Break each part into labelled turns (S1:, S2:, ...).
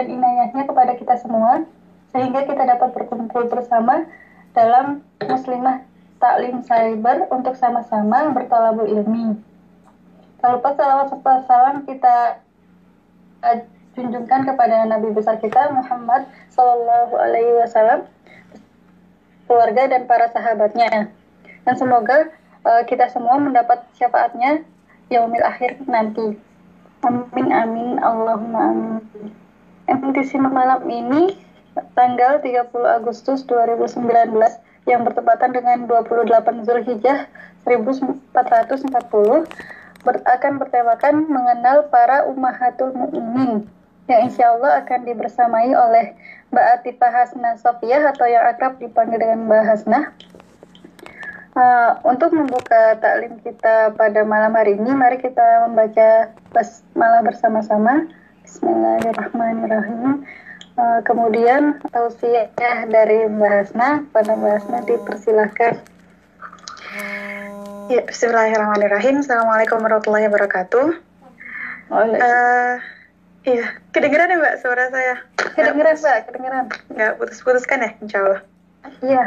S1: dan inayahnya kepada kita semua sehingga kita dapat berkumpul bersama dalam muslimah taklim cyber untuk sama-sama bertolabul ilmi. Kalau lupa salawat serta salam kita uh, junjungkan kepada Nabi besar kita Muhammad Sallallahu Alaihi Wasallam, keluarga dan para sahabatnya. Dan semoga uh, kita semua mendapat syafaatnya yaumil akhir nanti. Amin amin Allahumma amin. MTC malam ini tanggal 30 Agustus 2019 yang bertepatan dengan 28 Zulhijjah 1440 ber akan bertemakan mengenal para ummahatul mukminin yang insya Allah akan dibersamai oleh Mbak Atifah Hasna Sofia atau yang akrab dipanggil dengan Mbak Hasna. Uh, untuk membuka taklim kita pada malam hari ini, mari kita membaca basmalah bersama-sama. Bismillahirrahmanirrahim. Uh, kemudian tausiah dari Mbak Hasna pada Mbak Hasna dipersilahkan.
S2: Ya, Bismillahirrahmanirrahim. Assalamualaikum warahmatullahi wabarakatuh. Uh, iya, kedengeran ya Mbak suara saya?
S1: Kedengeran Mbak, kedengeran.
S2: Nggak putus-putus kan ya, insya Allah?
S1: Iya.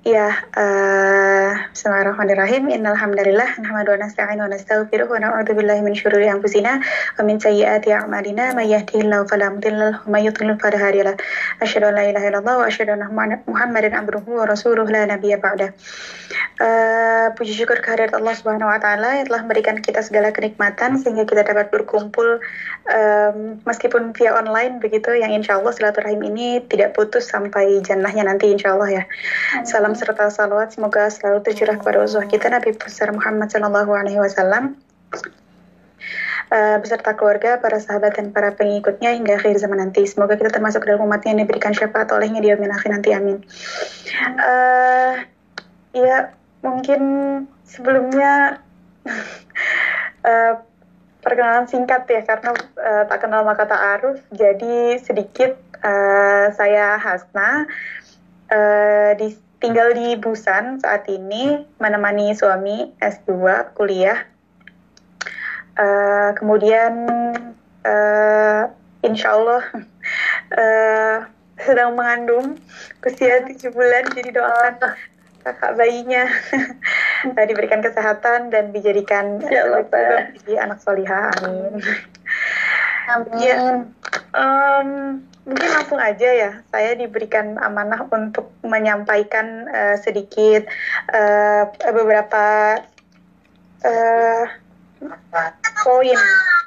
S2: Ya, uh, Bismillahirrahmanirrahim. Innal hamdalillah nahmadu wa nasta'inu wa nastaghfiruh wa na'udzu billahi min syururi anfusina wa min sayyiati a'malina may yahdihillahu fala mudilla lahu wa may an la ilaha illallah wa asyhadu anna Muhammadan abduhu wa rasuluh la nabiyya ba'da. Uh, puji syukur kehadirat Allah Subhanahu wa taala yang telah memberikan kita segala kenikmatan sehingga kita dapat berkumpul um, meskipun via online begitu yang insya Allah silaturahim ini tidak putus sampai jannahnya nanti insya Allah ya. Salam salam serta salawat semoga selalu tercurah kepada uswah kita Nabi besar Muhammad Shallallahu Alaihi Wasallam uh, beserta keluarga, para sahabat dan para pengikutnya hingga akhir zaman nanti. Semoga kita termasuk dalam umatnya yang diberikan syafaat olehnya di amin akhir nanti. Amin. Uh, ya mungkin sebelumnya uh, perkenalan singkat ya karena uh, tak kenal maka tak aruf. Jadi sedikit uh, saya Hasna uh, di tinggal di Busan saat ini menemani suami S2 kuliah. Uh, kemudian uh, insya Allah uh, sedang mengandung usia tujuh bulan jadi doakan kakak bayinya diberikan kesehatan dan dijadikan ya jadi anak solihah amin.
S1: Amin.
S2: Ya, um, mungkin langsung aja ya. Saya diberikan amanah untuk menyampaikan uh, sedikit uh, beberapa uh, poin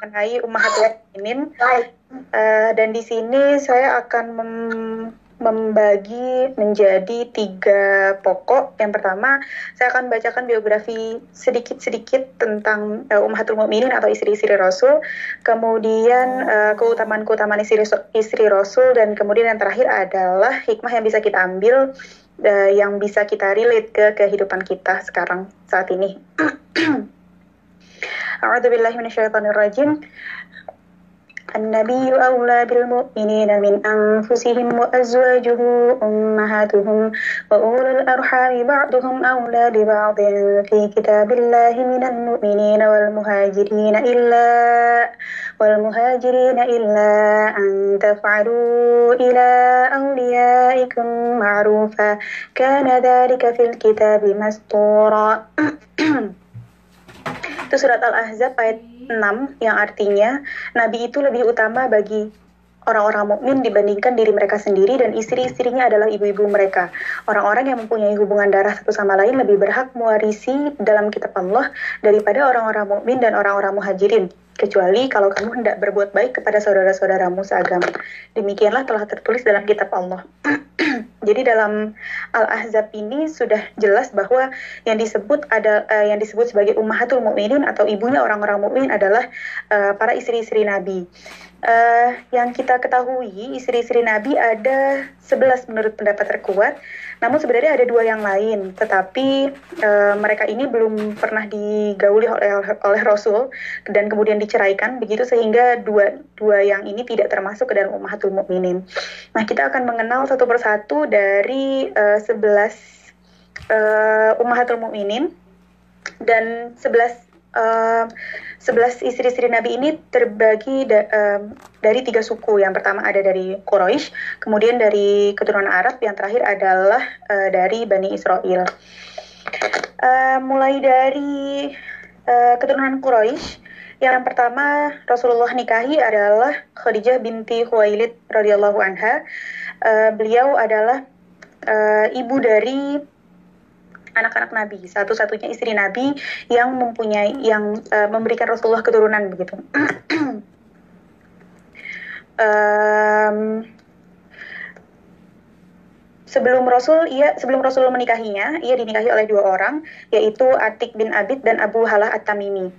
S2: mengenai Ummahatul Mukminin. Uh, dan di sini saya akan mem membagi menjadi tiga pokok. Yang pertama, saya akan bacakan biografi sedikit-sedikit tentang uh, Ummahatul Mukminin atau istri-istri Rasul. Kemudian uh, keutamaan-keutamaan istri, istri Rasul dan kemudian yang terakhir adalah hikmah yang bisa kita ambil uh, yang bisa kita relate ke kehidupan kita sekarang saat ini. A'udzubillahi minasyaitonirrajim. النبي أولى بالمؤمنين من أنفسهم وأزواجه أمهاتهم وأولو الأرحام بعضهم أولى ببعض في كتاب الله من المؤمنين والمهاجرين إلا والمهاجرين إلا أن تفعلوا إلى أوليائكم معروفا. كان ذلك في الكتاب مسطورا. itu surat Al-Ahzab ayat 6 yang artinya nabi itu lebih utama bagi orang-orang mukmin dibandingkan diri mereka sendiri dan istri-istrinya adalah ibu-ibu mereka. Orang-orang yang mempunyai hubungan darah satu sama lain lebih berhak mewarisi dalam kitab Allah daripada orang-orang mukmin dan orang-orang muhajirin. Kecuali kalau kamu hendak berbuat baik kepada saudara-saudaramu seagama. Demikianlah telah tertulis dalam kitab Allah. Jadi dalam Al-Ahzab ini sudah jelas bahwa yang disebut ada uh, yang disebut sebagai ummahatul mukminin atau ibunya orang-orang mukmin adalah uh, para istri-istri Nabi. Uh, yang kita ketahui istri-istri Nabi ada 11 menurut pendapat terkuat. Namun sebenarnya ada dua yang lain, tetapi uh, mereka ini belum pernah digauli oleh oleh Rasul dan kemudian diceraikan begitu sehingga dua dua yang ini tidak termasuk ke dalam ummahatul mukminin. Nah, kita akan mengenal satu persatu dari uh, 11 uh, ummahatul mukminin dan 11 uh, 11 istri-istri Nabi ini terbagi da, uh, dari tiga suku. Yang pertama ada dari Quraisy, kemudian dari keturunan Arab, yang terakhir adalah uh, dari Bani Israel. Uh, mulai dari uh, keturunan Quraisy, yang pertama Rasulullah nikahi adalah Khadijah binti Khuwailid radhiyallahu anha. Uh, beliau adalah uh, ibu dari anak-anak Nabi, satu-satunya istri Nabi yang mempunyai yang uh, memberikan Rasulullah keturunan begitu. um, sebelum Rasul ia sebelum Rasul menikahinya, ia dinikahi oleh dua orang, yaitu Atik bin Abid dan Abu Halah At-Tamimi.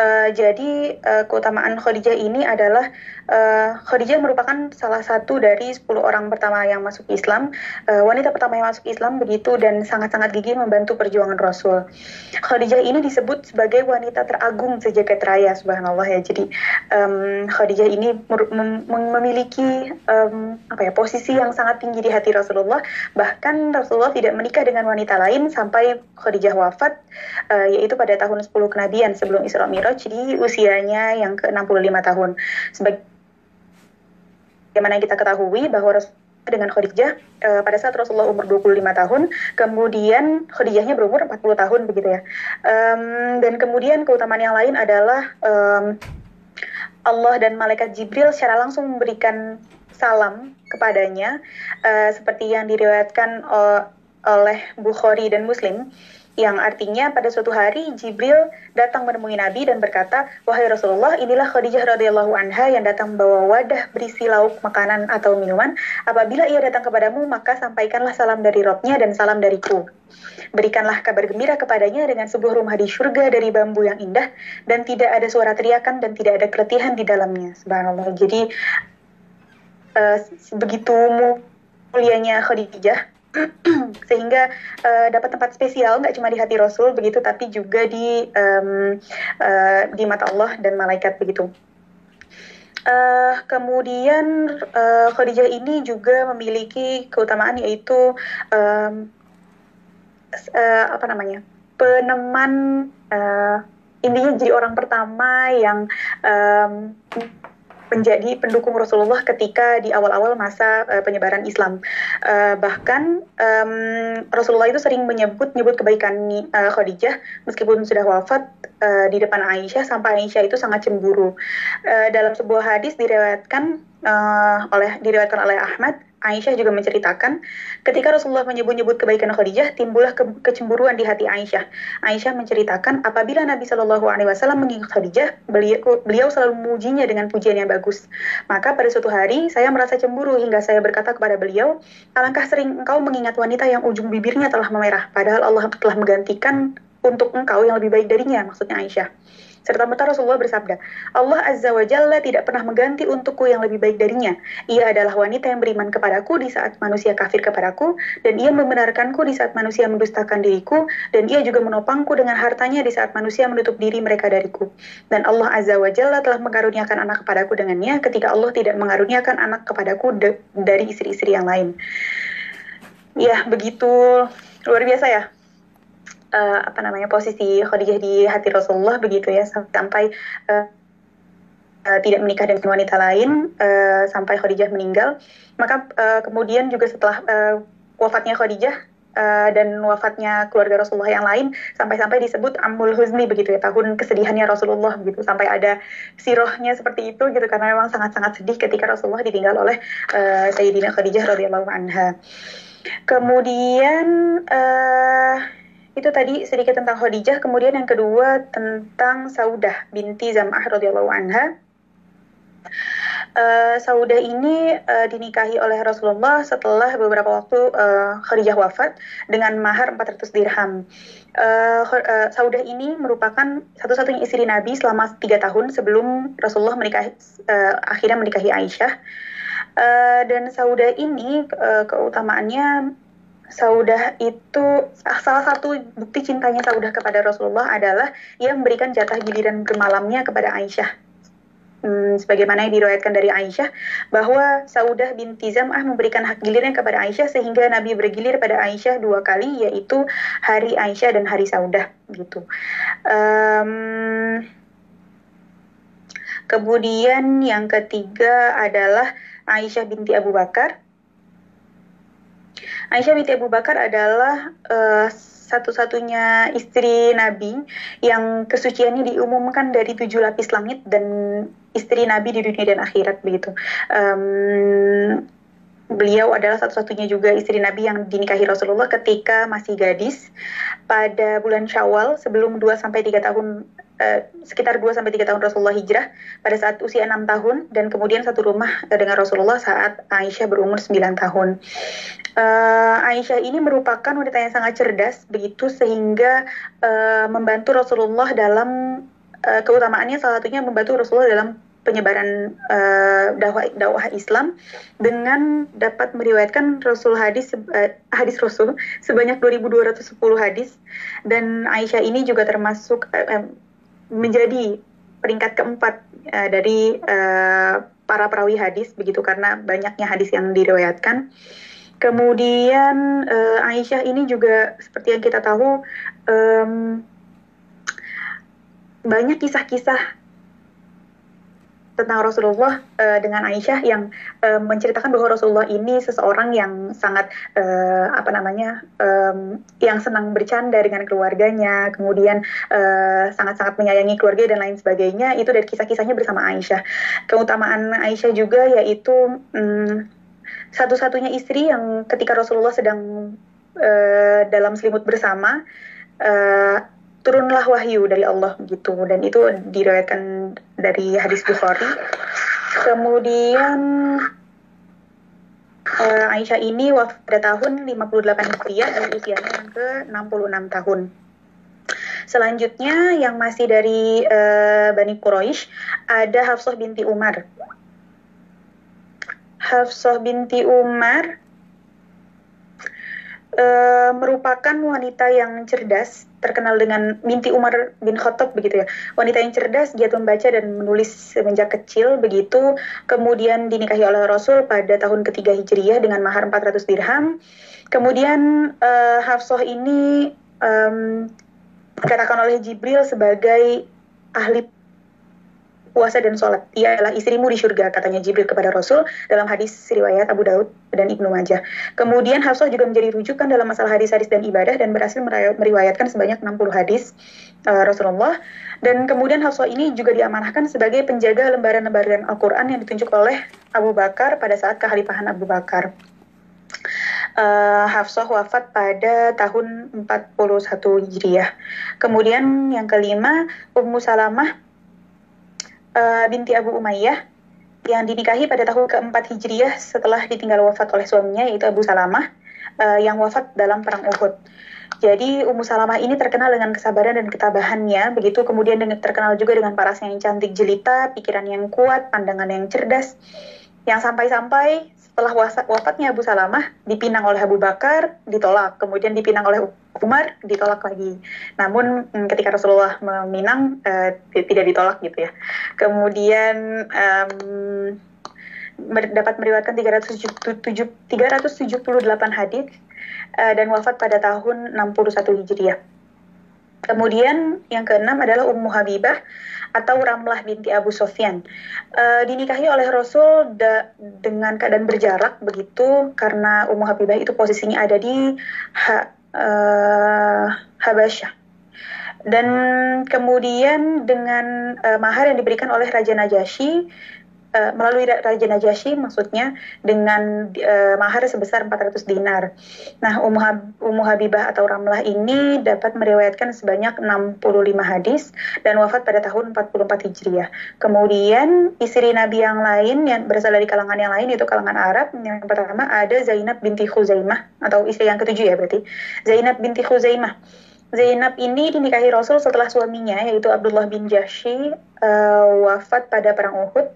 S2: Uh, jadi uh, keutamaan Khadijah ini adalah uh, Khadijah merupakan salah satu dari 10 orang pertama yang masuk Islam, uh, wanita pertama yang masuk Islam begitu dan sangat-sangat gigih membantu perjuangan Rasul. Khadijah ini disebut sebagai wanita teragung sejagat raya, subhanallah ya. Jadi um, Khadijah ini mem memiliki um, apa ya posisi yang sangat tinggi di hati Rasulullah. Bahkan Rasulullah tidak menikah dengan wanita lain sampai Khadijah wafat, uh, yaitu pada tahun 10 kenabian sebelum Isra Mi'raj di usianya yang ke-65 tahun. Sebagai Bagaimana kita ketahui bahwa dengan Khadijah uh, pada saat Rasulullah umur 25 tahun, kemudian Khadijahnya berumur 40 tahun begitu ya. Um, dan kemudian keutamaan yang lain adalah um, Allah dan malaikat Jibril secara langsung memberikan salam kepadanya uh, seperti yang diriwayatkan uh, oleh Bukhari dan Muslim yang artinya pada suatu hari Jibril datang menemui Nabi dan berkata, "Wahai Rasulullah, inilah Khadijah radhiyallahu anha yang datang membawa wadah berisi lauk, makanan atau minuman. Apabila ia datang kepadamu, maka sampaikanlah salam dari Robnya dan salam dariku. Berikanlah kabar gembira kepadanya dengan sebuah rumah di surga dari bambu yang indah dan tidak ada suara teriakan dan tidak ada keletihan di dalamnya." Subhanallah. Jadi uh, begitu mulianya Khadijah sehingga uh, dapat tempat spesial nggak cuma di hati Rasul begitu tapi juga di um, uh, di mata Allah dan malaikat begitu. Uh, kemudian uh, Khadijah ini juga memiliki keutamaan yaitu um, uh, apa namanya peneman uh, intinya jadi orang pertama yang um, menjadi pendukung Rasulullah ketika di awal-awal masa uh, penyebaran Islam. Uh, bahkan um, Rasulullah itu sering menyebut nyebut kebaikan uh, Khadijah meskipun sudah wafat uh, di depan Aisyah sampai Aisyah itu sangat cemburu. Uh, dalam sebuah hadis diriwayatkan uh, oleh diriwayatkan oleh Ahmad Aisyah juga menceritakan, ketika Rasulullah menyebut-nyebut kebaikan Khadijah, timbullah ke kecemburuan di hati Aisyah. Aisyah menceritakan, apabila Nabi Shallallahu Alaihi Wasallam mengingat Khadijah, beliau, beliau selalu memujinya dengan pujian yang bagus. Maka pada suatu hari, saya merasa cemburu hingga saya berkata kepada beliau, alangkah sering engkau mengingat wanita yang ujung bibirnya telah memerah, padahal Allah telah menggantikan untuk engkau yang lebih baik darinya, maksudnya Aisyah. Serta merta Rasulullah bersabda, Allah Azza wa Jalla tidak pernah mengganti untukku yang lebih baik darinya. Ia adalah wanita yang beriman kepadaku di saat manusia kafir kepadaku, dan ia membenarkanku di saat manusia mendustakan diriku, dan ia juga menopangku dengan hartanya di saat manusia menutup diri mereka dariku. Dan Allah Azza wa Jalla telah mengaruniakan anak kepadaku dengannya ketika Allah tidak mengaruniakan anak kepadaku dari istri-istri yang lain. Ya, begitu luar biasa ya uh, apa namanya posisi Khadijah di hati Rasulullah begitu ya sampai uh, uh, tidak menikah dengan wanita lain uh, sampai Khadijah meninggal. Maka uh, kemudian juga setelah uh, wafatnya Khadijah Uh, dan wafatnya keluarga Rasulullah yang lain sampai-sampai disebut Amul Huzni begitu ya tahun kesedihannya Rasulullah begitu sampai ada sirohnya seperti itu gitu karena memang sangat-sangat sedih ketika Rasulullah ditinggal oleh uh, Sayyidina Khadijah radhiyallahu anha. Kemudian itu tadi sedikit tentang Khadijah, kemudian yang kedua tentang Saudah binti Zam'ah radhiyallahu anha. Uh, Saudah ini uh, dinikahi oleh Rasulullah setelah beberapa waktu uh, Khadijah wafat dengan mahar 400 dirham. Uh, uh, Saudah ini merupakan satu-satunya istri Nabi selama tiga tahun sebelum Rasulullah menikahi uh, akhirnya menikahi Aisyah. Uh, dan Saudah ini uh, keutamaannya Saudah itu salah satu bukti cintanya Saudah kepada Rasulullah adalah ia memberikan jatah giliran bermalamnya kepada Aisyah. hmm, sebagaimana yang diriwayatkan dari Aisyah bahwa Saudah binti Zam'ah memberikan hak gilirnya kepada Aisyah sehingga Nabi bergilir pada Aisyah dua kali yaitu hari Aisyah dan hari Saudah gitu. Um, kemudian yang ketiga adalah Aisyah binti Abu Bakar. Aisyah binti Abu Bakar adalah uh, satu-satunya istri Nabi yang kesuciannya diumumkan dari tujuh lapis langit dan istri Nabi di dunia dan akhirat begitu. Um, beliau adalah satu-satunya juga istri Nabi yang dinikahi Rasulullah ketika masih gadis pada bulan Syawal sebelum 2 sampai 3 tahun uh, sekitar 2 sampai 3 tahun Rasulullah hijrah pada saat usia 6 tahun dan kemudian satu rumah dengan Rasulullah saat Aisyah berumur 9 tahun. Uh, Aisyah ini merupakan wanita yang sangat cerdas begitu sehingga uh, membantu Rasulullah dalam uh, keutamaannya salah satunya membantu Rasulullah dalam penyebaran uh, dakwah dakwah Islam dengan dapat meriwayatkan Rasul hadis uh, hadis Rasul sebanyak 2210 hadis dan Aisyah ini juga termasuk uh, menjadi peringkat keempat uh, dari uh, para perawi hadis begitu karena banyaknya hadis yang diriwayatkan. Kemudian uh, Aisyah ini juga seperti yang kita tahu um, banyak kisah-kisah tentang Rasulullah uh, dengan Aisyah yang uh, menceritakan bahwa Rasulullah ini seseorang yang sangat uh, apa namanya um, yang senang bercanda dengan keluarganya, kemudian sangat-sangat uh, menyayangi keluarga dan lain sebagainya. Itu dari kisah-kisahnya bersama Aisyah. Keutamaan Aisyah juga yaitu um, satu-satunya istri yang ketika Rasulullah sedang uh, dalam selimut bersama turunlah wahyu dari Allah gitu dan itu diriwayatkan dari hadis Bukhari. Kemudian uh, Aisyah ini wafat pada tahun 58 Hijriah dan usianya yang ke 66 tahun. Selanjutnya yang masih dari uh, Bani Quraisy ada Hafsah binti Umar. Hafsah binti Umar uh, merupakan wanita yang cerdas terkenal dengan Binti Umar bin Khattab begitu ya. Wanita yang cerdas, giat membaca dan menulis semenjak kecil begitu. Kemudian dinikahi oleh Rasul pada tahun ketiga Hijriyah dengan mahar 400 dirham. Kemudian uh, Hafsah ini um, dikatakan oleh Jibril sebagai ahli puasa dan sholat. Ia adalah istrimu di surga, katanya Jibril kepada Rasul dalam hadis riwayat Abu Daud dan Ibnu Majah. Kemudian Hafsah juga menjadi rujukan dalam masalah hadis-hadis dan ibadah dan berhasil meriwayatkan sebanyak 60 hadis uh, Rasulullah. Dan kemudian Hafsah ini juga diamanahkan sebagai penjaga lembaran-lembaran Al-Quran yang ditunjuk oleh Abu Bakar pada saat kehalifahan Abu Bakar. Uh, Hafsah wafat pada tahun 41 Hijriah. Kemudian yang kelima, Ummu Salamah uh, binti Abu Umayyah yang dinikahi pada tahun keempat Hijriyah setelah ditinggal wafat oleh suaminya yaitu Abu Salamah uh, yang wafat dalam perang Uhud. Jadi Ummu Salamah ini terkenal dengan kesabaran dan ketabahannya, begitu kemudian dengan, terkenal juga dengan parasnya yang cantik jelita, pikiran yang kuat, pandangan yang cerdas, yang sampai-sampai setelah wafatnya Abu Salamah dipinang oleh Abu Bakar ditolak. Kemudian dipinang oleh Umar ditolak lagi. Namun mm, ketika Rasulullah meminang uh, tidak ditolak gitu ya. Kemudian um, dapat meriwayatkan 378 hadis uh, dan wafat pada tahun 61 Hijriah. Kemudian yang keenam adalah Ummu Habibah atau Ramlah binti Abu Sofyan. Uh, dinikahi oleh Rasul da dengan keadaan berjarak begitu karena Ummu Habibah itu posisinya ada di ha uh, Habasyah. Dan kemudian dengan uh, mahar yang diberikan oleh Raja Najasyi uh, melalui Raja Najasyi maksudnya dengan uh, mahar sebesar 400 dinar. Nah, Ummu, Hab Ummu Habibah atau Ramlah ini dapat meriwayatkan sebanyak 65 hadis dan wafat pada tahun 44 Hijriah. Kemudian istri Nabi yang lain yang berasal dari kalangan yang lain yaitu kalangan Arab. Yang pertama ada Zainab binti Khuzaimah atau istri yang ketujuh ya berarti. Zainab binti Khuzaimah. Zainab ini dinikahi Rasul setelah suaminya yaitu Abdullah bin Jahsy uh, wafat pada perang Uhud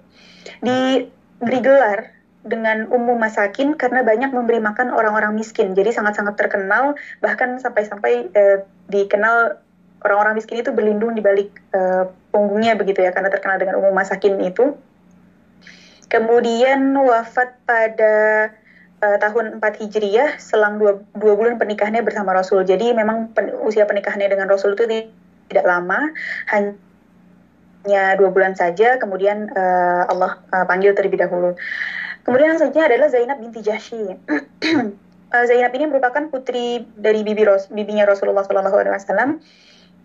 S2: diberi gelar dengan umum masakin karena banyak memberi makan orang-orang miskin. Jadi sangat-sangat terkenal bahkan sampai-sampai eh, dikenal orang-orang miskin itu berlindung di balik uh, punggungnya begitu ya karena terkenal dengan umum masakin itu. Kemudian wafat pada uh, tahun 4 Hijriyah selang dua, dua bulan pernikahannya bersama Rasul. Jadi memang pen, usia pernikahannya dengan Rasul itu tidak lama, hanya dua bulan saja. Kemudian uh, Allah uh, panggil terlebih dahulu. Kemudian yang selanjutnya adalah Zainab binti Jahsy. uh, Zainab ini merupakan putri dari bibi Ros bibinya Rasulullah SAW.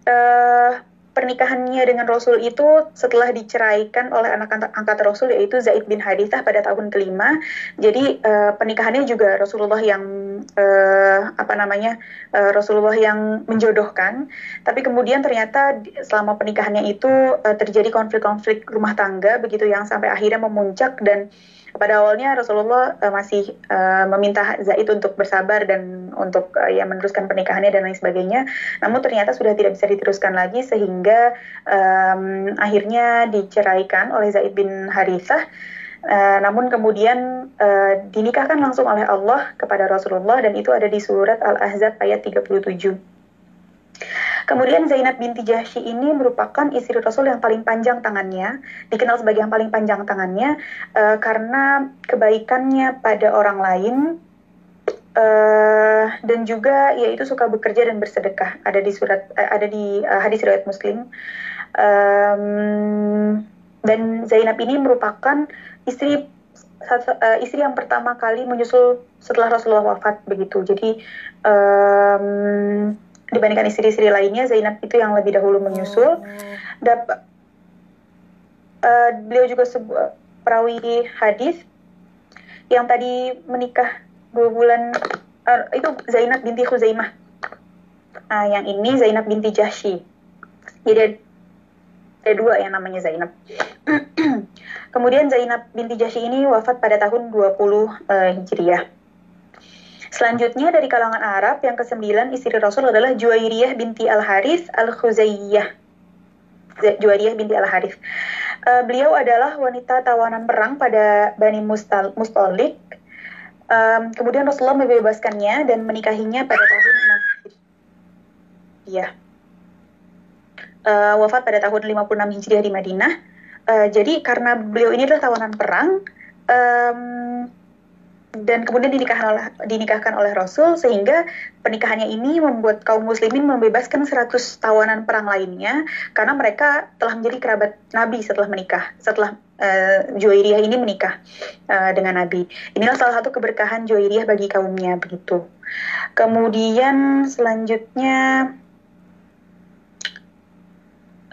S2: Uh, pernikahannya dengan Rasul itu setelah diceraikan oleh anak angkat Rasul yaitu Zaid bin Harithah pada tahun kelima. Jadi uh, pernikahannya juga Rasulullah yang uh, apa namanya uh, Rasulullah yang menjodohkan. Tapi kemudian ternyata selama pernikahannya itu uh, terjadi konflik-konflik rumah tangga begitu yang sampai akhirnya memuncak dan pada awalnya Rasulullah uh, masih uh, meminta Zaid untuk bersabar dan untuk uh, ya meneruskan pernikahannya dan lain sebagainya. Namun ternyata sudah tidak bisa diteruskan lagi sehingga um, akhirnya diceraikan oleh Zaid bin Harithah. Uh, namun kemudian uh, dinikahkan langsung oleh Allah kepada Rasulullah dan itu ada di surat Al-Ahzab ayat 37. Kemudian Zainab binti Jahsy ini merupakan istri Rasul yang paling panjang tangannya, dikenal sebagai yang paling panjang tangannya uh, karena kebaikannya pada orang lain uh, dan juga yaitu suka bekerja dan bersedekah. Ada di surat uh, ada di uh, hadis riwayat Muslim. Um, dan Zainab ini merupakan istri istri yang pertama kali menyusul setelah Rasulullah wafat begitu. Jadi um, dibandingkan istri-istri lainnya Zainab itu yang lebih dahulu menyusul. Oh. dapat uh, beliau juga sebuah perawi hadis yang tadi menikah dua bulan uh, itu Zainab binti Khuzaimah. Uh, yang ini Zainab binti Jahsy. Jadi ada dua yang namanya Zainab. Kemudian Zainab binti Jahsy ini wafat pada tahun 20 uh, Hijriah Selanjutnya dari kalangan Arab yang kesembilan istri Rasul adalah Juwairiyah binti Al Harith Al Khuzaiyah. Juwairiyah binti Al Harith. Uh, beliau adalah wanita tawanan perang pada Bani Mustal Mustalik. Um, kemudian Rasulullah membebaskannya dan menikahinya pada tahun 6 Iya. Uh, wafat pada tahun 56 Hijriah di Madinah. Uh, jadi karena beliau ini adalah tawanan perang, um, dan kemudian dinikahkan oleh, dinikahkan oleh Rasul sehingga pernikahannya ini membuat kaum muslimin membebaskan 100 tawanan perang lainnya karena mereka telah menjadi kerabat Nabi setelah menikah setelah uh, ini menikah uh, dengan Nabi. Inilah salah satu keberkahan Juwairiyah bagi kaumnya begitu. Kemudian selanjutnya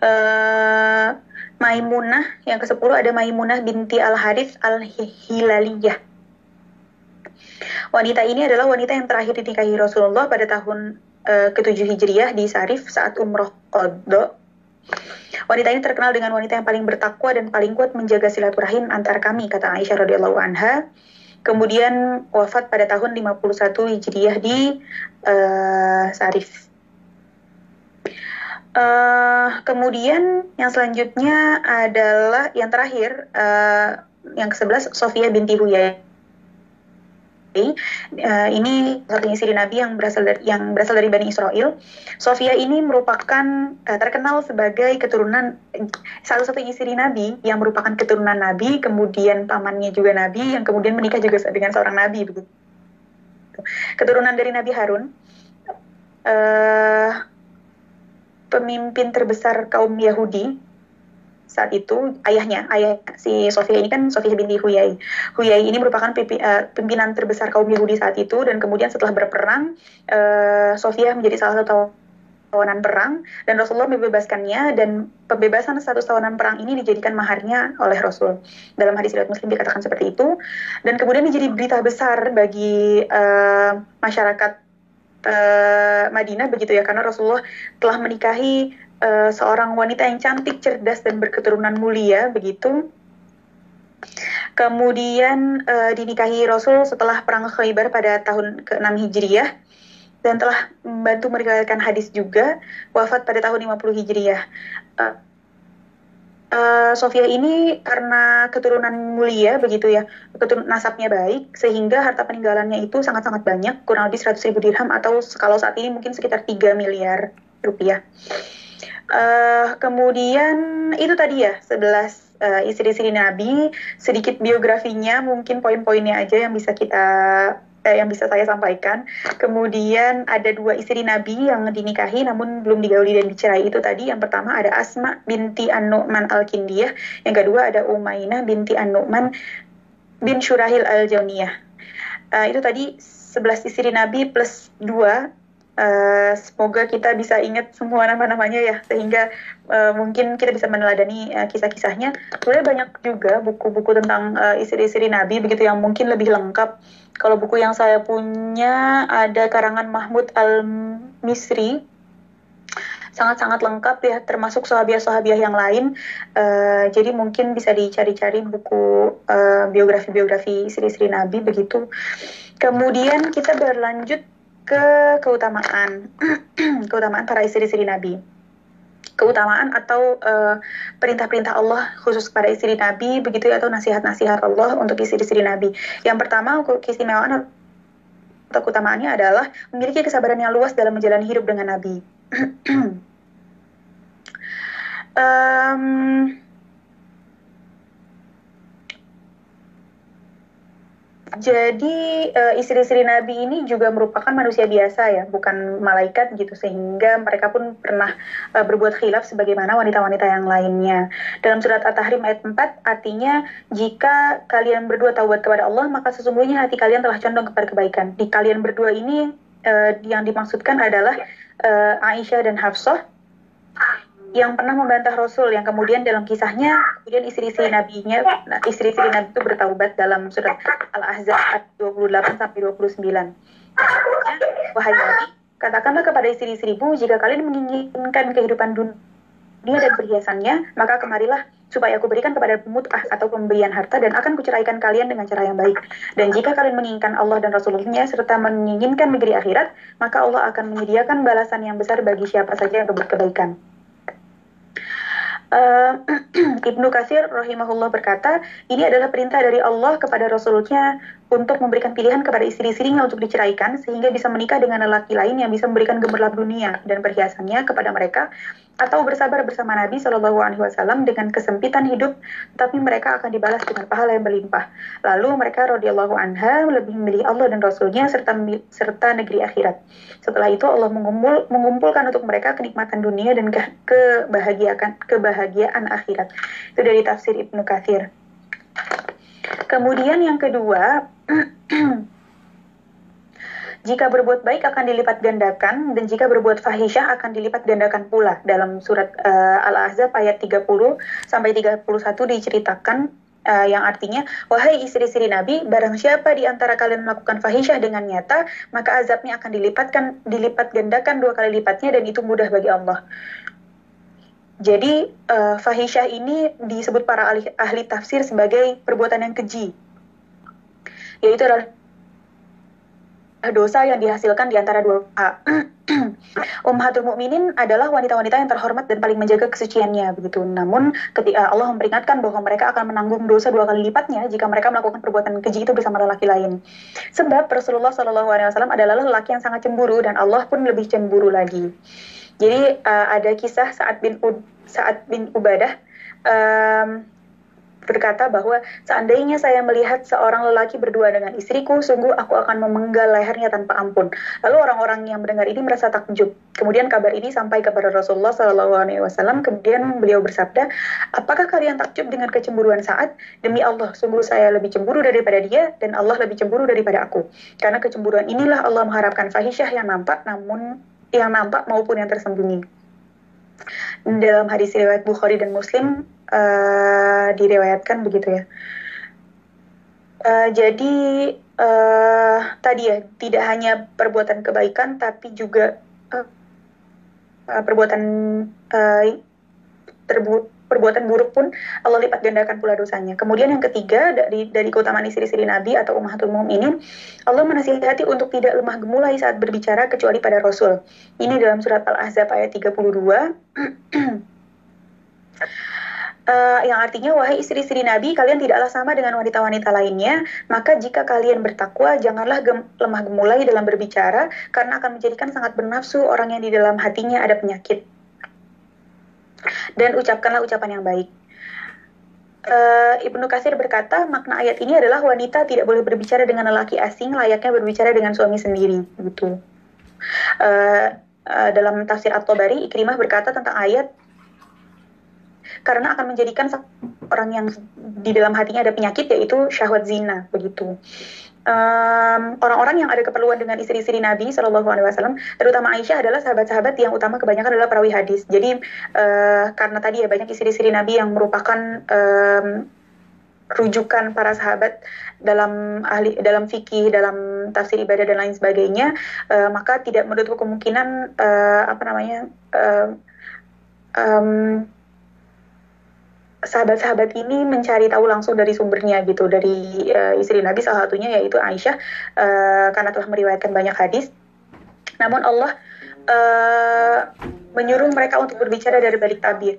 S2: uh, Maimunah yang ke-10 ada Maimunah binti Al-Harith Al-Hilaliyah Wanita ini adalah wanita yang terakhir dinikahi Rasulullah pada tahun uh, ke-7 Hijriah di Sarif saat umroh Qadha. Wanita ini terkenal dengan wanita yang paling bertakwa dan paling kuat menjaga silaturahim antar kami, kata Aisyah radhiyallahu anha. Kemudian wafat pada tahun 51 Hijriah di uh, Sarif. Uh, kemudian yang selanjutnya adalah yang terakhir, uh, yang ke-11 Sofia binti Huyai uh, ini satu istri Nabi yang berasal dari yang berasal dari Bani Israel. Sofia ini merupakan uh, terkenal sebagai keturunan salah satu istri Nabi yang merupakan keturunan Nabi, kemudian pamannya juga Nabi, yang kemudian menikah juga dengan seorang Nabi begitu. Keturunan dari Nabi Harun. Uh, pemimpin terbesar kaum Yahudi saat itu ayahnya ayah si Sofia ini kan Sofia binti Huyai. Huyai ini merupakan eh, pimpinan terbesar kaum Yahudi saat itu dan kemudian setelah berperang uh, Sofia menjadi salah satu tawanan perang dan Rasulullah membebaskannya dan pembebasan status tawanan perang ini dijadikan maharnya oleh Rasul. Dalam hadis riwayat Muslim dikatakan seperti itu dan kemudian menjadi berita besar bagi uh, masyarakat uh, Madinah begitu ya karena Rasulullah telah menikahi uh, seorang wanita yang cantik, cerdas dan berketurunan mulia begitu. Kemudian uh, dinikahi Rasul setelah perang Khaybar pada tahun ke-6 Hijriah dan telah membantu meriwayatkan hadis juga wafat pada tahun 50 Hijriah. Uh, uh, Sofia ini karena keturunan mulia begitu ya, keturunan nasabnya baik sehingga harta peninggalannya itu sangat-sangat banyak, kurang lebih 100 ribu dirham atau kalau saat ini mungkin sekitar 3 miliar rupiah. Uh, kemudian itu tadi ya 11 uh, istri-istri Nabi, sedikit biografinya, mungkin poin-poinnya aja yang bisa kita eh, yang bisa saya sampaikan. Kemudian ada dua istri Nabi yang dinikahi namun belum digauli dan dicerai itu tadi. Yang pertama ada Asma binti An-Nu'man Al-Kindiyah, yang kedua ada Umainah binti An-Nu'man bin Syurahil Al-Jauniyah. Uh, itu tadi 11 istri Nabi plus 2 Uh, semoga kita bisa ingat semua nama-namanya ya sehingga uh, mungkin kita bisa meneladani uh, kisah-kisahnya. Sebenarnya banyak juga buku-buku tentang uh, istri-istri Nabi begitu yang mungkin lebih lengkap. Kalau buku yang saya punya ada karangan Mahmud Al Misri sangat-sangat lengkap ya termasuk sahabiah-sahabiah yang lain. Uh, jadi mungkin bisa dicari-cari buku biografi-biografi istri-istri Nabi begitu. Kemudian kita berlanjut ke keutamaan keutamaan para istri-istri Nabi keutamaan atau perintah perintah-perintah Allah khusus kepada istri Nabi begitu ya atau nasihat-nasihat Allah untuk istri-istri Nabi. Yang pertama keistimewaan atau keutamaannya adalah memiliki kesabaran yang luas dalam menjalani hidup dengan Nabi. um, Jadi uh, istri-istri Nabi ini juga merupakan manusia biasa ya, bukan malaikat gitu sehingga mereka pun pernah uh, berbuat khilaf sebagaimana wanita-wanita yang lainnya. Dalam surat At-Tahrim ayat 4 artinya jika kalian berdua taubat kepada Allah maka sesungguhnya hati kalian telah condong kepada kebaikan. Di kalian berdua ini uh, yang dimaksudkan adalah Aisyah dan Hafsah yang pernah membantah Rasul yang kemudian dalam kisahnya kemudian istri-istri nabinya nah, istri-istri nabi itu bertaubat dalam surat Al-Ahzab ayat 28 sampai 29. Wahai Nabi, katakanlah kepada istri-istrimu jika kalian menginginkan kehidupan dunia dan perhiasannya, maka kemarilah supaya aku berikan kepada pemutah atau pemberian harta dan akan kuceraikan kalian dengan cara yang baik. Dan jika kalian menginginkan Allah dan Rasulullah serta menginginkan negeri akhirat, maka Allah akan menyediakan balasan yang besar bagi siapa saja yang berbuat kebaikan. Uh, Ibnu Kasir rahimahullah berkata, ini adalah perintah dari Allah kepada Rasulnya untuk memberikan pilihan kepada istri-istrinya untuk diceraikan sehingga bisa menikah dengan lelaki lain yang bisa memberikan gemerlap dunia dan perhiasannya kepada mereka atau bersabar bersama Nabi Shallallahu Alaihi Wasallam dengan kesempitan hidup tapi mereka akan dibalas dengan pahala yang berlimpah. Lalu mereka radhiyallahu anha lebih memilih Allah dan Rasulnya serta serta negeri akhirat. Setelah itu Allah mengumpul, mengumpulkan untuk mereka kenikmatan dunia dan ke, kebahagiaan kebahagiaan akhirat itu dari tafsir Ibnu Katsir Kemudian yang kedua, jika berbuat baik akan dilipat gandakan dan jika berbuat fahisyah akan dilipat gandakan pula. Dalam surat uh, Al-Ahzab ayat 30 sampai 31 diceritakan uh, yang artinya wahai istri-istri Nabi barang siapa di antara kalian melakukan fahisyah dengan nyata maka azabnya akan dilipatkan dilipat gandakan dua kali lipatnya dan itu mudah bagi Allah. Jadi uh, fahisyah ini disebut para ahli, ahli tafsir sebagai perbuatan yang keji, yaitu adalah dosa yang dihasilkan di antara dua pihak. Ummahatul mukminin adalah wanita-wanita yang terhormat dan paling menjaga kesuciannya begitu. Namun ketika Allah memperingatkan bahwa mereka akan menanggung dosa dua kali lipatnya jika mereka melakukan perbuatan keji itu bersama lelaki lain. Sebab Rasulullah SAW adalah lelaki yang sangat cemburu dan Allah pun lebih cemburu lagi. Jadi uh, ada kisah saat bin U saat bin Ubadah um, berkata bahwa seandainya saya melihat seorang lelaki berdua dengan istriku, sungguh aku akan memenggal lehernya tanpa ampun. Lalu orang-orang yang mendengar ini merasa takjub. Kemudian kabar ini sampai kepada Rasulullah SAW. Kemudian beliau bersabda, apakah kalian takjub dengan kecemburuan saat? Demi Allah, sungguh saya lebih cemburu daripada dia dan Allah lebih cemburu daripada aku. Karena kecemburuan inilah Allah mengharapkan fahisyah yang nampak namun yang nampak maupun yang tersembunyi. Dalam hadis riwayat Bukhari dan Muslim uh, diriwayatkan begitu ya. Uh, jadi uh, tadi ya tidak hanya perbuatan kebaikan tapi juga uh, perbuatan uh, terbu perbuatan buruk pun Allah lipat gandakan pula dosanya. Kemudian yang ketiga dari dari keutamaan istri-istri Nabi atau ummahatul ini Allah menasihati untuk tidak lemah gemulai saat berbicara kecuali pada Rasul. Ini dalam surat Al-Ahzab ayat 32. Uh, yang artinya wahai istri-istri Nabi kalian tidaklah sama dengan wanita-wanita lainnya maka jika kalian bertakwa janganlah gem lemah gemulai dalam berbicara karena akan menjadikan sangat bernafsu orang yang di dalam hatinya ada penyakit dan ucapkanlah ucapan yang baik. Uh, Ibnu Kasir berkata makna ayat ini adalah wanita tidak boleh berbicara dengan lelaki asing layaknya berbicara dengan suami sendiri gitu. Uh, uh, dalam tafsir At-Tabari Ikrimah berkata tentang ayat karena akan menjadikan orang yang di dalam hatinya ada penyakit yaitu syahwat zina begitu orang orang-orang yang ada keperluan dengan istri-istri Nabi Shallallahu Alaihi Wasallam, terutama Aisyah adalah sahabat-sahabat yang utama kebanyakan adalah perawi hadis. Jadi uh, karena tadi ya banyak istri-istri Nabi yang merupakan um, rujukan para sahabat dalam ahli dalam fikih, dalam tafsir ibadah dan lain sebagainya, uh, maka tidak menutup kemungkinan uh, apa namanya uh, um, sahabat-sahabat ini mencari tahu langsung dari sumbernya gitu dari uh, istri Nabi salah satunya yaitu Aisyah uh, karena telah meriwayatkan banyak hadis. Namun Allah uh, menyuruh mereka untuk berbicara dari balik tabir.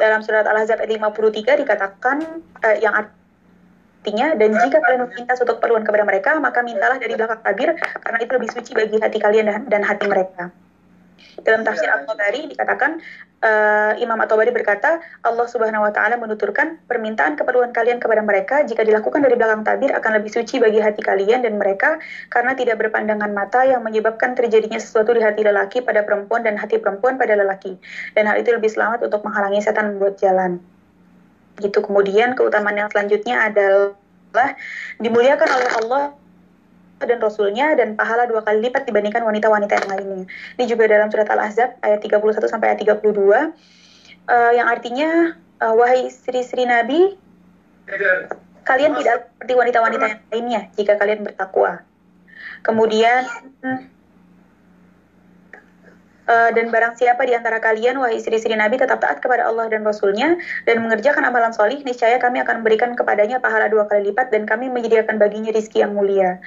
S2: Dalam surat Al-Ahzab ayat 53 dikatakan uh, yang artinya dan jika kalian meminta suatu keperluan kepada mereka maka mintalah dari belakang tabir karena itu lebih suci bagi hati kalian dan hati mereka. Dalam tafsir Al-Tabari dikatakan uh, Imam At-Tabari berkata, Allah Subhanahu wa taala menuturkan permintaan keperluan kalian kepada mereka jika dilakukan dari belakang tabir akan lebih suci bagi hati kalian dan mereka karena tidak berpandangan mata yang menyebabkan terjadinya sesuatu di hati lelaki pada perempuan dan hati perempuan pada lelaki. Dan hal itu lebih selamat untuk menghalangi setan membuat jalan. Gitu. Kemudian keutamaan yang selanjutnya adalah dimuliakan oleh Allah dan Rasulnya dan pahala dua kali lipat dibandingkan wanita-wanita yang lainnya. Ini juga dalam surat Al-Ahzab ayat 31 sampai ayat 32 uh, eh, yang artinya uh, wahai istri-istri Nabi kalian tidak seperti wanita-wanita yang lainnya jika kalian bertakwa. Kemudian Uh, dan barang siapa di antara kalian, wahai istri-istri Nabi, tetap taat kepada Allah dan Rasulnya, dan mengerjakan amalan solih, niscaya kami akan memberikan kepadanya pahala dua kali lipat, dan kami menyediakan baginya rizki yang mulia.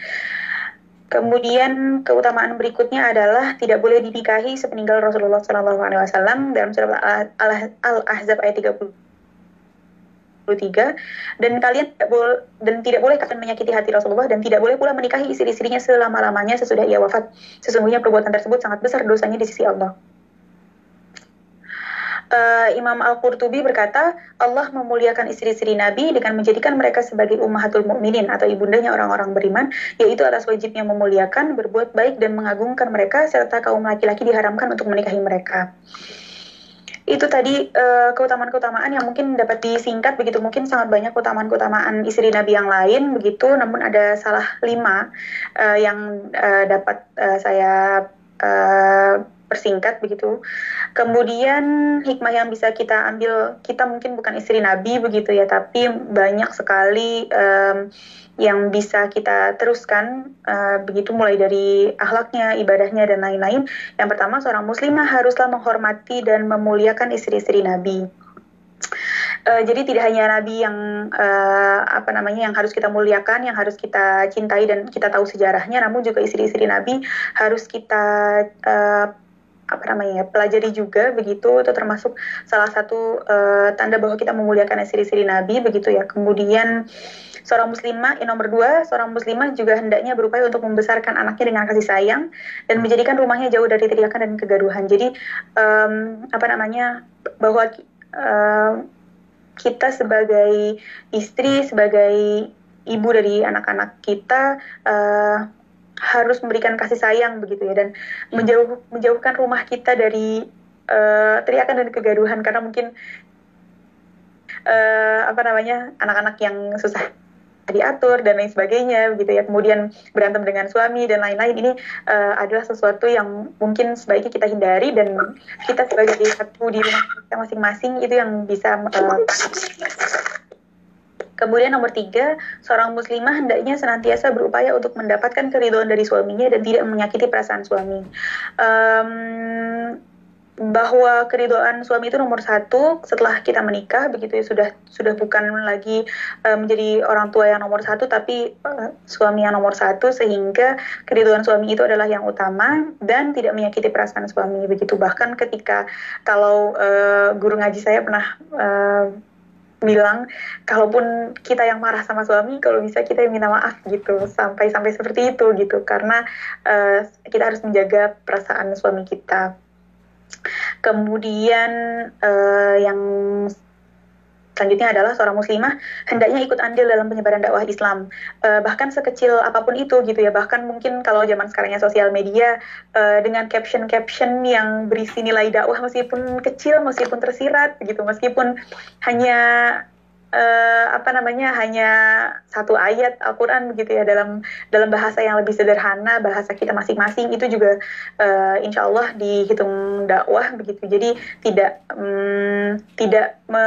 S2: Kemudian keutamaan berikutnya adalah tidak boleh dinikahi sepeninggal Rasulullah Shallallahu Alaihi Wasallam dalam surat Al-Ahzab ayat 33 dan kalian tidak boleh dan tidak boleh kalian menyakiti hati Rasulullah dan tidak boleh pula menikahi istri-istrinya selama-lamanya sesudah ia wafat. Sesungguhnya perbuatan tersebut sangat besar dosanya di sisi Allah uh, Imam Al-Qurtubi berkata, Allah memuliakan istri-istri Nabi dengan menjadikan mereka sebagai ummahatul mukminin atau ibundanya orang-orang beriman, yaitu atas wajibnya memuliakan, berbuat baik dan mengagungkan mereka serta kaum laki-laki diharamkan untuk menikahi mereka. Itu tadi uh, keutamaan-keutamaan yang mungkin dapat disingkat begitu mungkin sangat banyak keutamaan-keutamaan istri Nabi yang lain begitu, namun ada salah lima uh, yang uh, dapat uh, saya uh, persingkat begitu. Kemudian hikmah yang bisa kita ambil, kita mungkin bukan istri Nabi begitu ya, tapi banyak sekali um, yang bisa kita teruskan uh, begitu mulai dari akhlaknya, ibadahnya dan lain-lain. Yang pertama seorang muslimah haruslah menghormati dan memuliakan istri-istri Nabi. Uh, jadi tidak hanya Nabi yang uh, apa namanya yang harus kita muliakan, yang harus kita cintai dan kita tahu sejarahnya, namun juga istri-istri Nabi harus kita uh, apa namanya ya, pelajari juga begitu itu termasuk salah satu uh, tanda bahwa kita memuliakan istri-istri Nabi begitu ya. Kemudian seorang muslimah yang nomor dua seorang muslimah juga hendaknya berupaya untuk membesarkan anaknya dengan kasih sayang dan menjadikan rumahnya jauh dari teriakan dan kegaduhan. Jadi um, apa namanya bahwa uh, kita sebagai istri sebagai ibu dari anak-anak kita uh, harus memberikan kasih sayang begitu ya. Dan menjauh menjauhkan rumah kita dari uh, teriakan dan kegaduhan. Karena mungkin uh, apa namanya anak-anak yang susah diatur dan lain sebagainya begitu ya. Kemudian berantem dengan suami dan lain-lain. Ini uh, adalah sesuatu yang mungkin sebaiknya kita hindari dan kita sebagai satu di rumah kita masing-masing itu yang bisa uh, Kemudian nomor tiga, seorang muslimah hendaknya senantiasa berupaya untuk mendapatkan keridhaan dari suaminya dan tidak menyakiti perasaan suami. Um, bahwa keridhaan suami itu nomor satu setelah kita menikah begitu ya sudah sudah bukan lagi uh, menjadi orang tua yang nomor satu tapi uh, suami yang nomor satu sehingga keridhaan suami itu adalah yang utama dan tidak menyakiti perasaan suami begitu bahkan ketika kalau uh, guru ngaji saya pernah uh, bilang kalaupun kita yang marah sama suami kalau bisa kita yang minta maaf gitu. Sampai sampai seperti itu gitu. Karena uh, kita harus menjaga perasaan suami kita. Kemudian uh, yang Selanjutnya adalah seorang muslimah hendaknya ikut andil dalam penyebaran dakwah Islam. Uh, bahkan sekecil apa pun itu gitu ya. Bahkan mungkin kalau zaman sekarangnya sosial media uh, dengan caption-caption yang berisi nilai dakwah meskipun kecil, meskipun tersirat gitu, meskipun hanya uh, apa namanya hanya satu ayat Al-Quran begitu ya dalam dalam bahasa yang lebih sederhana bahasa kita masing-masing itu juga uh, insya Allah dihitung dakwah begitu. Jadi tidak um, tidak me,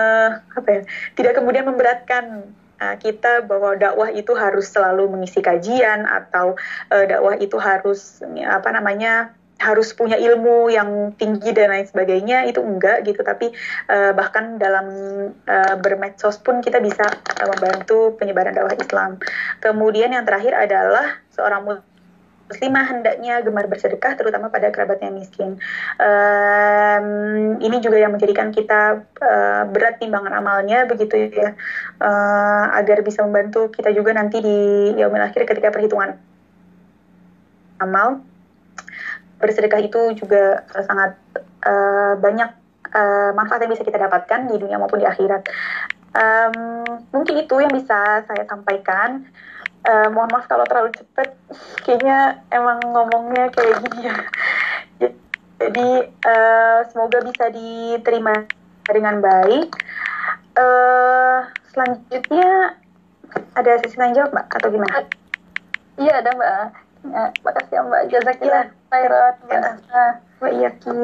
S2: apa ya tidak kemudian memberatkan uh, kita bahwa dakwah itu harus selalu mengisi kajian atau dakwah itu harus apa namanya harus punya ilmu yang tinggi dan lain sebagainya itu enggak gitu tapi uh, bahkan dalam uh, bermedsos pun kita bisa uh, membantu penyebaran dakwah Islam. Kemudian yang terakhir adalah seorang muslimah hendaknya gemar bersedekah terutama pada kerabat yang miskin. Um, ini juga yang menjadikan kita uh, berat timbangan amalnya begitu ya uh, agar bisa membantu kita juga nanti di yaumil akhir ketika perhitungan amal bersedekah itu juga uh, sangat uh, banyak uh, manfaat yang bisa kita dapatkan di dunia maupun di akhirat. Um, mungkin itu yang bisa saya sampaikan. Uh, mohon maaf kalau terlalu cepat, kayaknya emang ngomongnya kayak gini ya. Jadi uh, semoga bisa diterima dengan baik. Uh, selanjutnya ada sesi tanya jawab mbak atau gimana?
S1: Iya ada mbak. Ya, makasih ya mbak. Jazakillah. Khairat, Mbak iya Ki.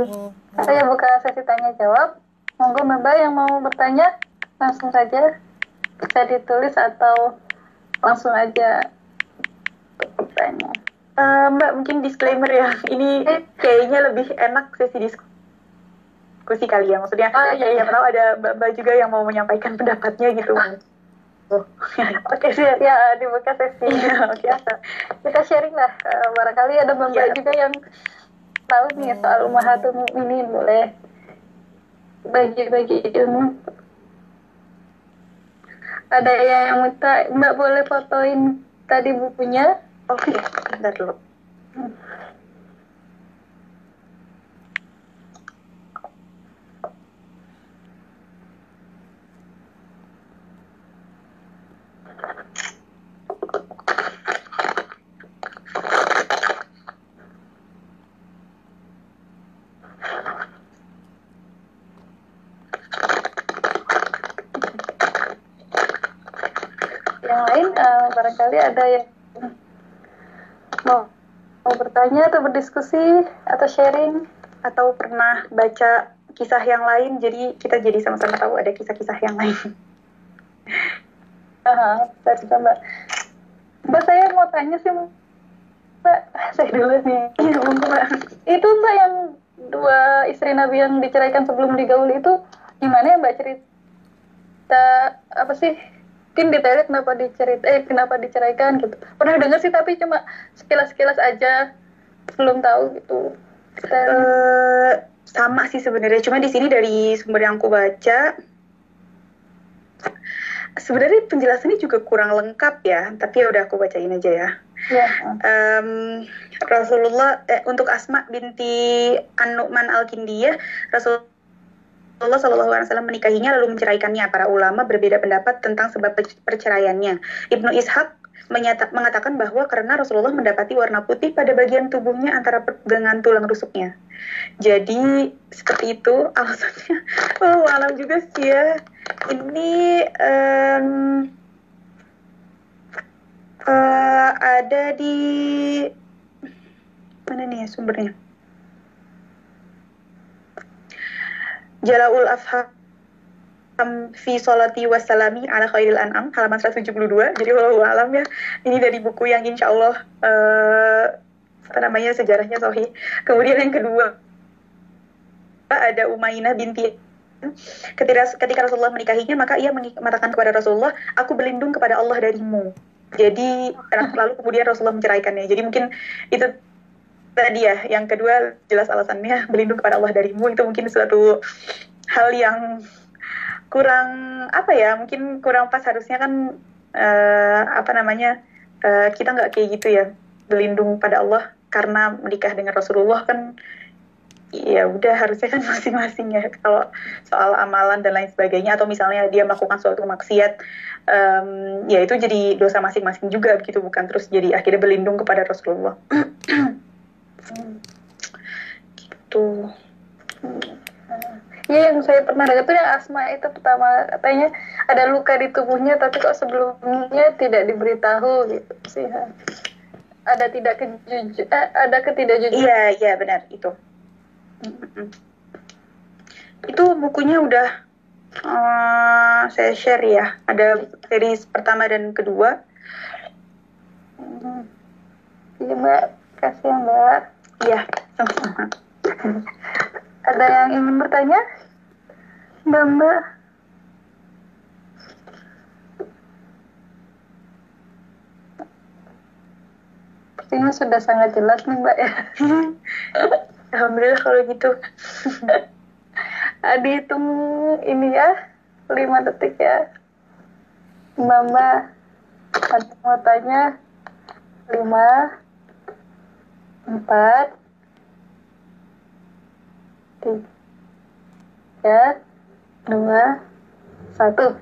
S1: Saya buka sesi tanya jawab. Monggo Mbak yang mau bertanya langsung saja bisa ditulis atau langsung aja bertanya.
S2: Uh, Mbak mungkin disclaimer ya. Ini kayaknya lebih enak sesi diskusi kali ya. Maksudnya oh, iya, iya. tahu ada Mbak juga yang mau menyampaikan pendapatnya gitu.
S1: Oh. Oke sih ya dibuka sesi ya, biasa. Kita sharing lah. Uh, barangkali ada mbak ya. juga yang tahu nih soal umahatul ini boleh bagi-bagi ilmu. Ada yang minta mbak boleh fotoin tadi bukunya?
S2: Oke, okay. bentar dulu. Hmm.
S1: barangkali ada yang mau mau bertanya atau berdiskusi atau sharing
S2: atau pernah baca kisah yang lain jadi kita jadi sama-sama tahu ada kisah-kisah yang lain.
S1: Aha, juga mbak. Mbak saya mau tanya sih mbak, saya dulu nih. Iya mbak. Itu mbak yang dua istri Nabi yang diceraikan sebelum digaul itu gimana ya mbak cerita apa sih mungkin detailnya kenapa dicerit eh kenapa diceraikan gitu. Pernah dengar sih tapi cuma sekilas sekilas aja. Belum tahu gitu.
S2: Uh, sama sih sebenarnya. Cuma di sini dari sumber yang aku baca sebenarnya penjelasannya juga kurang lengkap ya. Tapi ya udah aku bacain aja ya. Yeah. um, Rasulullah eh, untuk Asma binti An-Nu'man Al-Kindiyah Rasul Rasulullah Shallallahu Alaihi Wasallam menikahinya lalu menceraikannya. Para ulama berbeda pendapat tentang sebab perceraiannya. Ibnu Ishaq menyata, mengatakan bahwa karena Rasulullah mendapati warna putih pada bagian tubuhnya antara dengan tulang rusuknya. Jadi seperti itu alasannya. Oh, alam juga sih ya. Ini um, uh, ada di mana nih ya sumbernya? Jalaul Afham fi solati wassalami ala khairil an'am halaman 172 jadi walau alam ya ini dari buku yang insya Allah uh, apa namanya sejarahnya sohi kemudian yang kedua ada Umayyah binti ketika ketika Rasulullah menikahinya maka ia mengatakan kepada Rasulullah aku berlindung kepada Allah darimu. Jadi lalu kemudian Rasulullah menceraikannya. Jadi mungkin itu tadi ya yang kedua jelas alasannya berlindung kepada Allah darimu. Itu mungkin suatu hal yang kurang apa ya mungkin kurang pas. Harusnya kan uh, apa namanya uh, kita nggak kayak gitu ya berlindung pada Allah. Karena menikah dengan Rasulullah kan ya udah harusnya kan masing-masing ya. Kalau soal amalan dan lain sebagainya atau misalnya dia melakukan suatu maksiat um, ya itu jadi dosa masing-masing juga begitu bukan? Terus jadi akhirnya berlindung kepada Rasulullah gitu
S1: Iya yang saya pernah dengar tuh yang asma itu pertama katanya ada luka di tubuhnya tapi kok sebelumnya tidak diberitahu gitu sih. Ada tidak kejujur, eh, ada ketidakjujuran.
S2: Iya iya benar itu. Itu bukunya udah uh, saya share ya. Ada series pertama dan kedua.
S1: Iya mbak, kasih ya mbak.
S2: Iya sama-sama.
S1: Ada yang ingin bertanya? Mbak Mbak. Sepertinya sudah sangat jelas nih Mbak ya.
S2: Alhamdulillah kalau gitu.
S1: Adi hitung ini ya, 5 detik ya. Mbak Mbak, ada mau tanya 5, 4, tiga. Dua. Satu.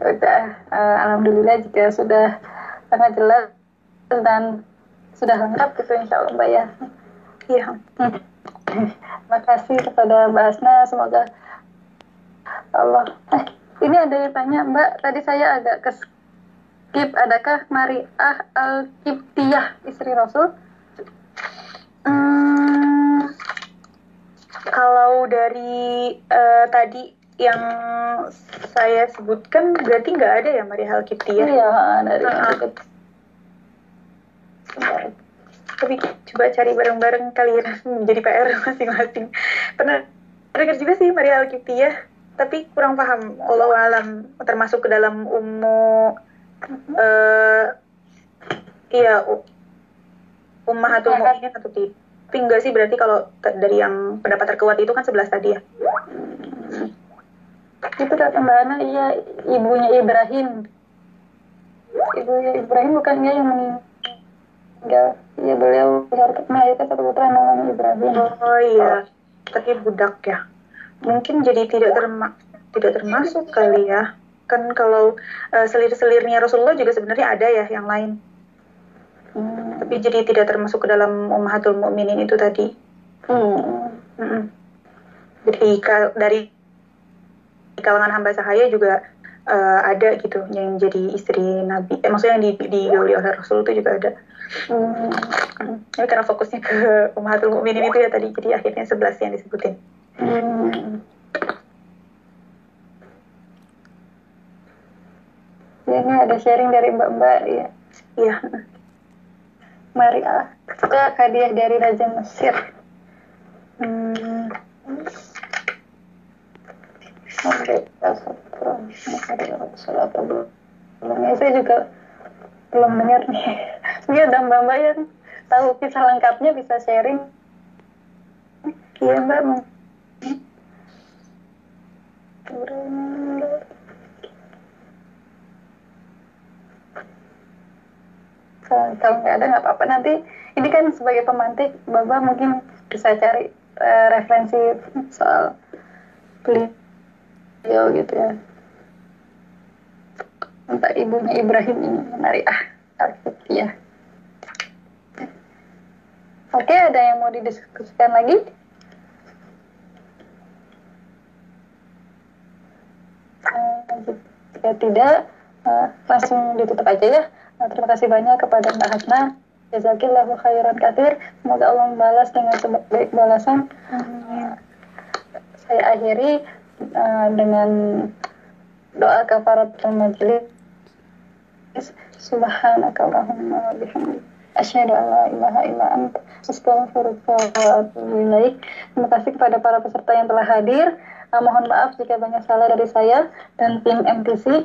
S1: Ya udah uh, alhamdulillah jika sudah sangat jelas dan sudah lengkap gitu insya Allah mbak ya.
S2: Iya.
S1: Terima kasih kepada mbak Asna semoga Allah. Eh, ini ada yang tanya mbak tadi saya agak ke skip adakah Mariah al Kiptiyah istri Rasul
S2: hmm, kalau dari uh, tadi yang saya sebutkan berarti nggak ada ya Maria Alkitia?
S1: Iya, dari
S2: uh, Tapi coba cari bareng-bareng kali ya menjadi PR masing-masing. Pernah dengar juga sih Maria Alkitia, tapi kurang paham. Allah alam termasuk ke dalam ummu uh, iya ummahatul mu'minin atau tidak? Tapi enggak sih berarti kalau dari yang pendapat terkuat itu kan 11 tadi ya.
S1: Itu kata Mbak Ana, iya ibunya Ibrahim. Ibunya Ibrahim bukannya yang meninggal. Iya beliau melahirkan satu putra namanya Ibrahim.
S2: Oh iya, tapi budak ya. Mungkin jadi tidak terma tidak termasuk kali ya. Kan kalau uh, selir-selirnya Rasulullah juga sebenarnya ada ya yang lain. Tapi jadi tidak termasuk ke dalam ummahatul mukminin itu tadi. Hmm. Hmm. Jadi dari kalangan hamba sahaya juga uh, ada gitu yang jadi istri Nabi. Eh, maksudnya yang di, digauli oleh Rasul itu juga ada. Hmm. Ini karena fokusnya ke ummahatul mukminin itu ya tadi, jadi akhirnya 11 yang disebutin. Hmm.
S1: Ya, ini ada sharing dari Mbak-mbak ya.
S2: Iya.
S1: Mari ah, ke hadiah dari Raja Mesir. Hmm. belum ya saya juga belum dengar nih ini ada mbak mbak yang tahu kisah lengkapnya bisa sharing. Iya mbak kalau nggak ada nggak apa-apa. Nanti ini kan sebagai pemantik Baba mungkin bisa cari uh, referensi soal beliau gitu ya. Entah ibunya Ibrahim ini menarik. Ah ya. Oke ada yang mau didiskusikan lagi? Jika tidak uh, langsung ditutup aja ya Nah, terima kasih banyak kepada Mbak Hasna. Jazakillahu khairan kathir. Semoga Allah membalas dengan sebaik balasan. Amin. Saya akhiri uh, dengan doa kafarat majlis. Subhanakallahumma wa bihamdik. Asyhadu an la ilaha illa anta astaghfiruka wa atubu ilaik. Terima kasih kepada para peserta yang telah hadir. Uh, mohon maaf jika banyak salah dari saya dan tim MTC.